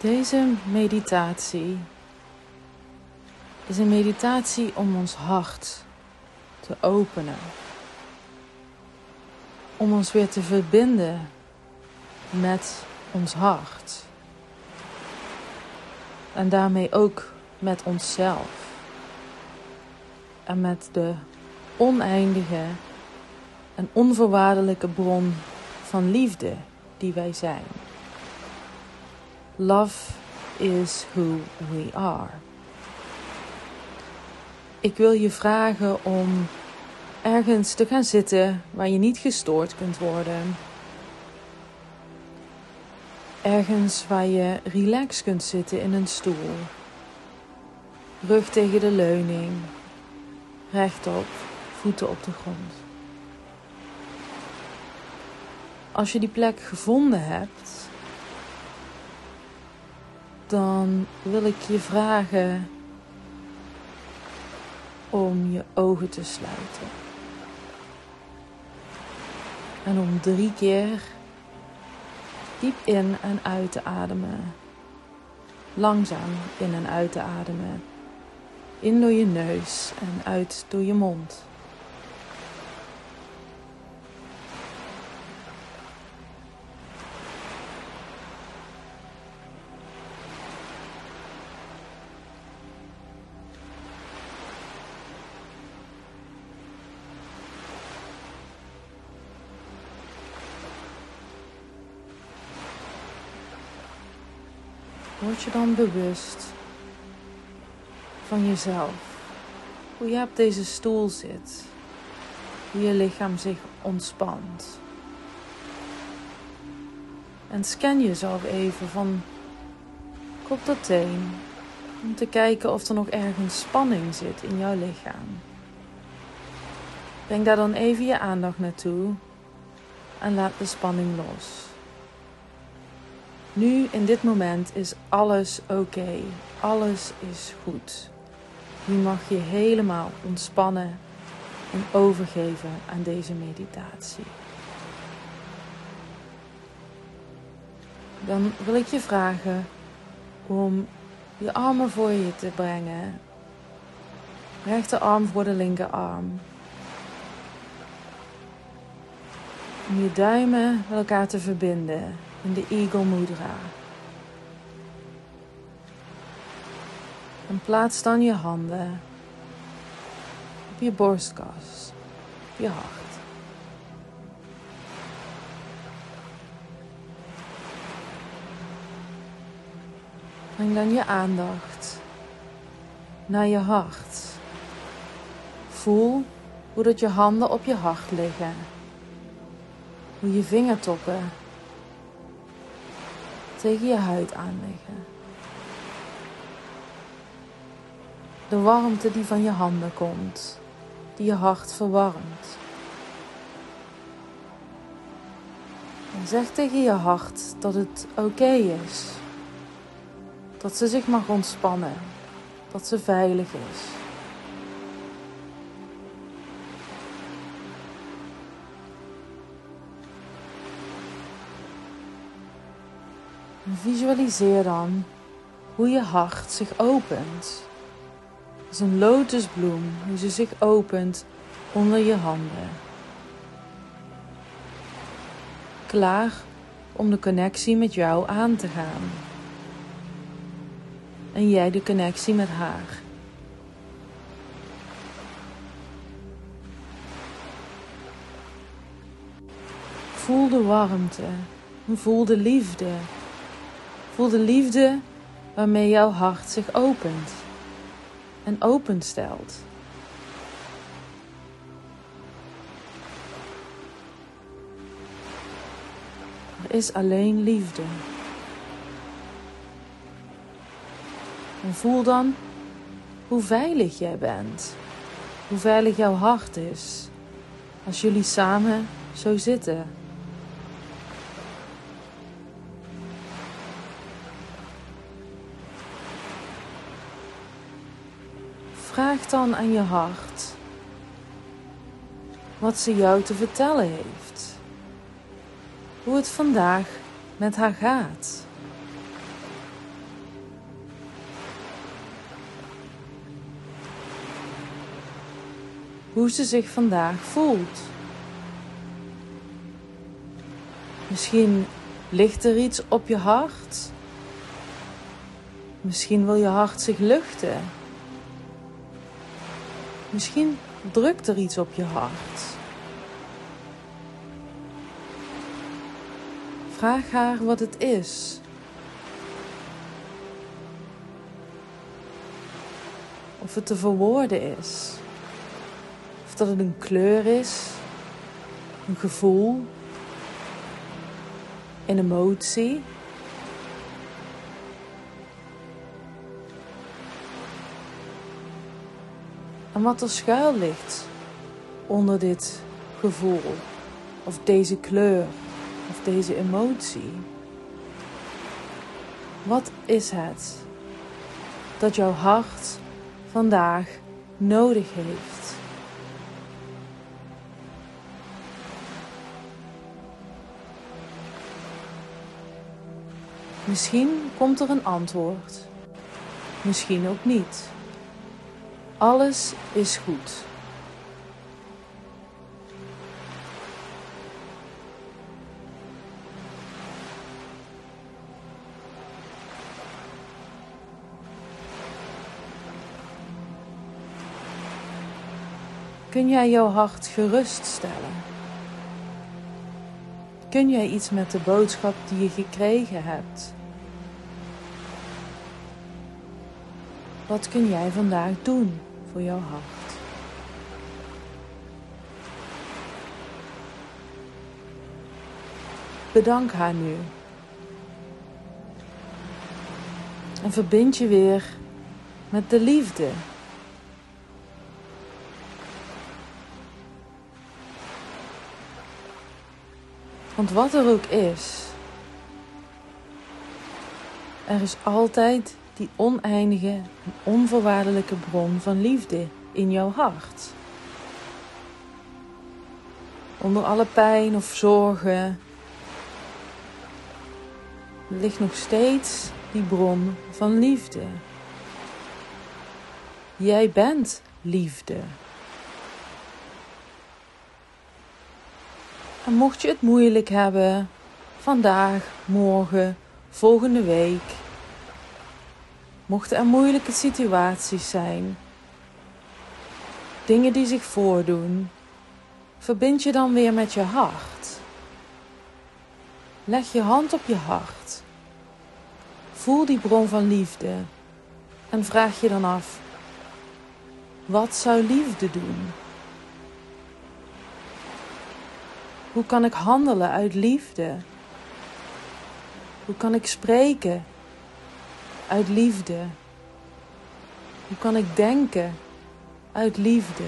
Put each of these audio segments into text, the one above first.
Deze meditatie is een meditatie om ons hart te openen. Om ons weer te verbinden met ons hart. En daarmee ook met onszelf. En met de oneindige en onvoorwaardelijke bron van liefde die wij zijn. Love is who we are. Ik wil je vragen om ergens te gaan zitten waar je niet gestoord kunt worden. Ergens waar je relaxed kunt zitten in een stoel. Rug tegen de leuning. Rechtop, voeten op de grond. Als je die plek gevonden hebt, dan wil ik je vragen om je ogen te sluiten. En om drie keer diep in en uit te ademen. Langzaam in en uit te ademen. In door je neus en uit door je mond. Word je dan bewust van jezelf. Hoe je op deze stoel zit. Hoe je lichaam zich ontspant. En scan jezelf even van kop tot teen. Om te kijken of er nog ergens spanning zit in jouw lichaam. Breng daar dan even je aandacht naartoe. En laat de spanning los. Nu, in dit moment, is alles oké. Alles is goed. Nu mag je helemaal ontspannen en overgeven aan deze meditatie. Dan wil ik je vragen om je armen voor je te brengen. Rechterarm voor de linkerarm. Om je duimen met elkaar te verbinden de Eagle Mudra. En plaats dan je handen op je borstkas, op je hart. Breng dan je aandacht naar je hart. Voel hoe dat je handen op je hart liggen. Hoe je vingertoppen tegen je huid aanleggen. De warmte die van je handen komt, die je hart verwarmt. En zeg tegen je hart dat het oké is. Dat ze zich mag ontspannen. Dat ze veilig is. Visualiseer dan hoe je hart zich opent. Als een lotusbloem, hoe ze zich opent onder je handen. Klaar om de connectie met jou aan te gaan. En jij de connectie met haar. Voel de warmte, voel de liefde Voel de liefde waarmee jouw hart zich opent en openstelt. Er is alleen liefde. En voel dan hoe veilig jij bent. Hoe veilig jouw hart is. Als jullie samen zo zitten. Vraag dan aan je hart wat ze jou te vertellen heeft. Hoe het vandaag met haar gaat. Hoe ze zich vandaag voelt. Misschien ligt er iets op je hart. Misschien wil je hart zich luchten. Misschien drukt er iets op je hart. Vraag haar wat het is. Of het te verwoorden is. Of dat het een kleur is, een gevoel, een emotie. En wat er schuil ligt onder dit gevoel, of deze kleur, of deze emotie. Wat is het dat jouw hart vandaag nodig heeft? Misschien komt er een antwoord, misschien ook niet. Alles is goed. Kun jij jouw hart geruststellen? Kun jij iets met de boodschap die je gekregen hebt? Wat kun jij vandaag doen voor jouw hart? Bedank haar nu. En verbind je weer met de liefde. Want wat er ook is, er is altijd die oneindige en onvoorwaardelijke bron van liefde in jouw hart. Onder alle pijn of zorgen ligt nog steeds die bron van liefde. Jij bent liefde. En mocht je het moeilijk hebben, vandaag, morgen, volgende week, mochten er moeilijke situaties zijn, dingen die zich voordoen, verbind je dan weer met je hart. Leg je hand op je hart. Voel die bron van liefde en vraag je dan af: wat zou liefde doen? Hoe kan ik handelen uit liefde? Hoe kan ik spreken uit liefde? Hoe kan ik denken uit liefde?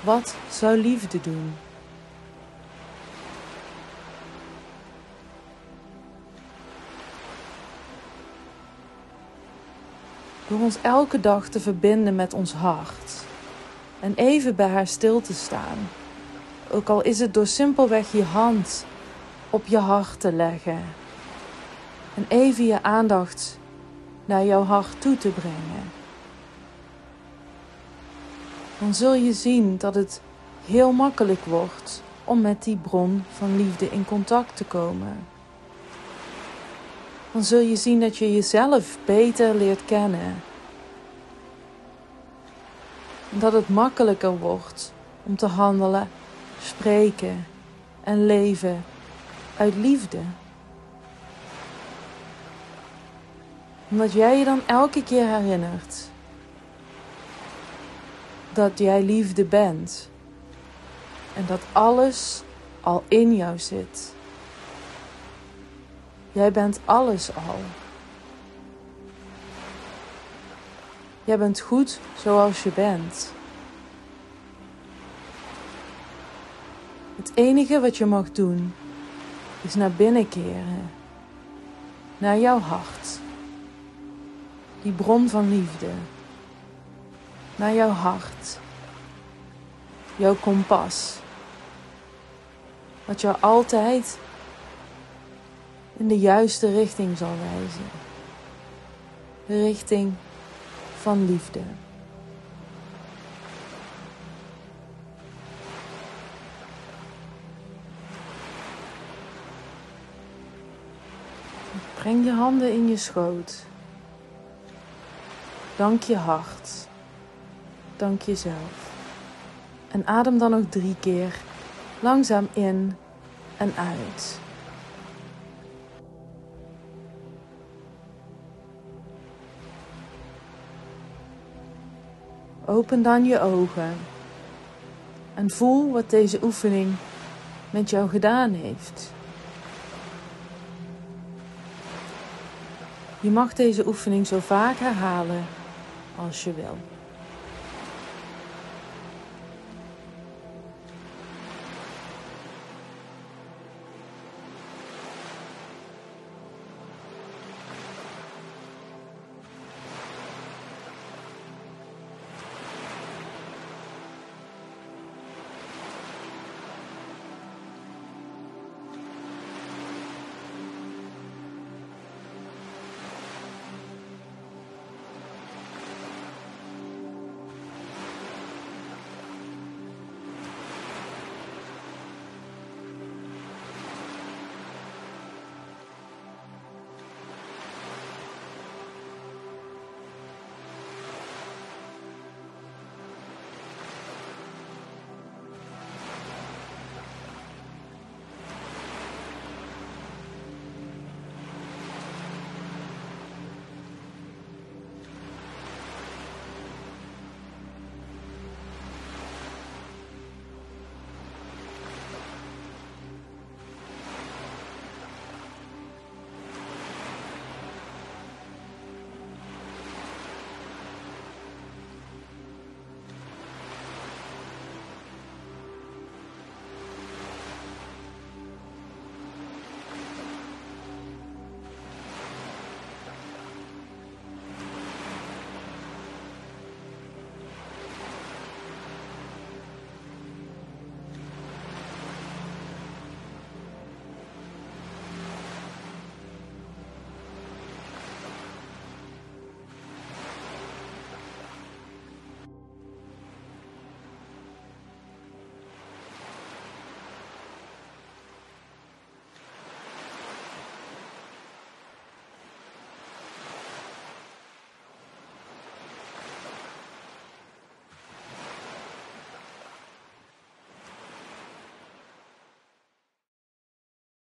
Wat zou liefde doen? Door ons elke dag te verbinden met ons hart en even bij haar stil te staan ook al is het door simpelweg je hand op je hart te leggen. En even je aandacht naar jouw hart toe te brengen. Dan zul je zien dat het heel makkelijk wordt om met die bron van liefde in contact te komen. Dan zul je zien dat je jezelf beter leert kennen. En dat het makkelijker wordt om te handelen spreken en leven uit liefde. Omdat jij je dan elke keer herinnert dat jij liefde bent en dat alles al in jou zit. Jij bent alles al. Jij bent goed zoals je bent. Het enige wat je mag doen is naar binnen keren, naar jouw hart, die bron van liefde, naar jouw hart, jouw kompas, wat jou altijd in de juiste richting zal wijzen, de richting van liefde. Breng je handen in je schoot. Dank je hart. Dank jezelf. En adem dan nog drie keer langzaam in en uit. Open dan je ogen en voel wat deze oefening met jou gedaan heeft. Je mag deze oefening zo vaak herhalen als je wil.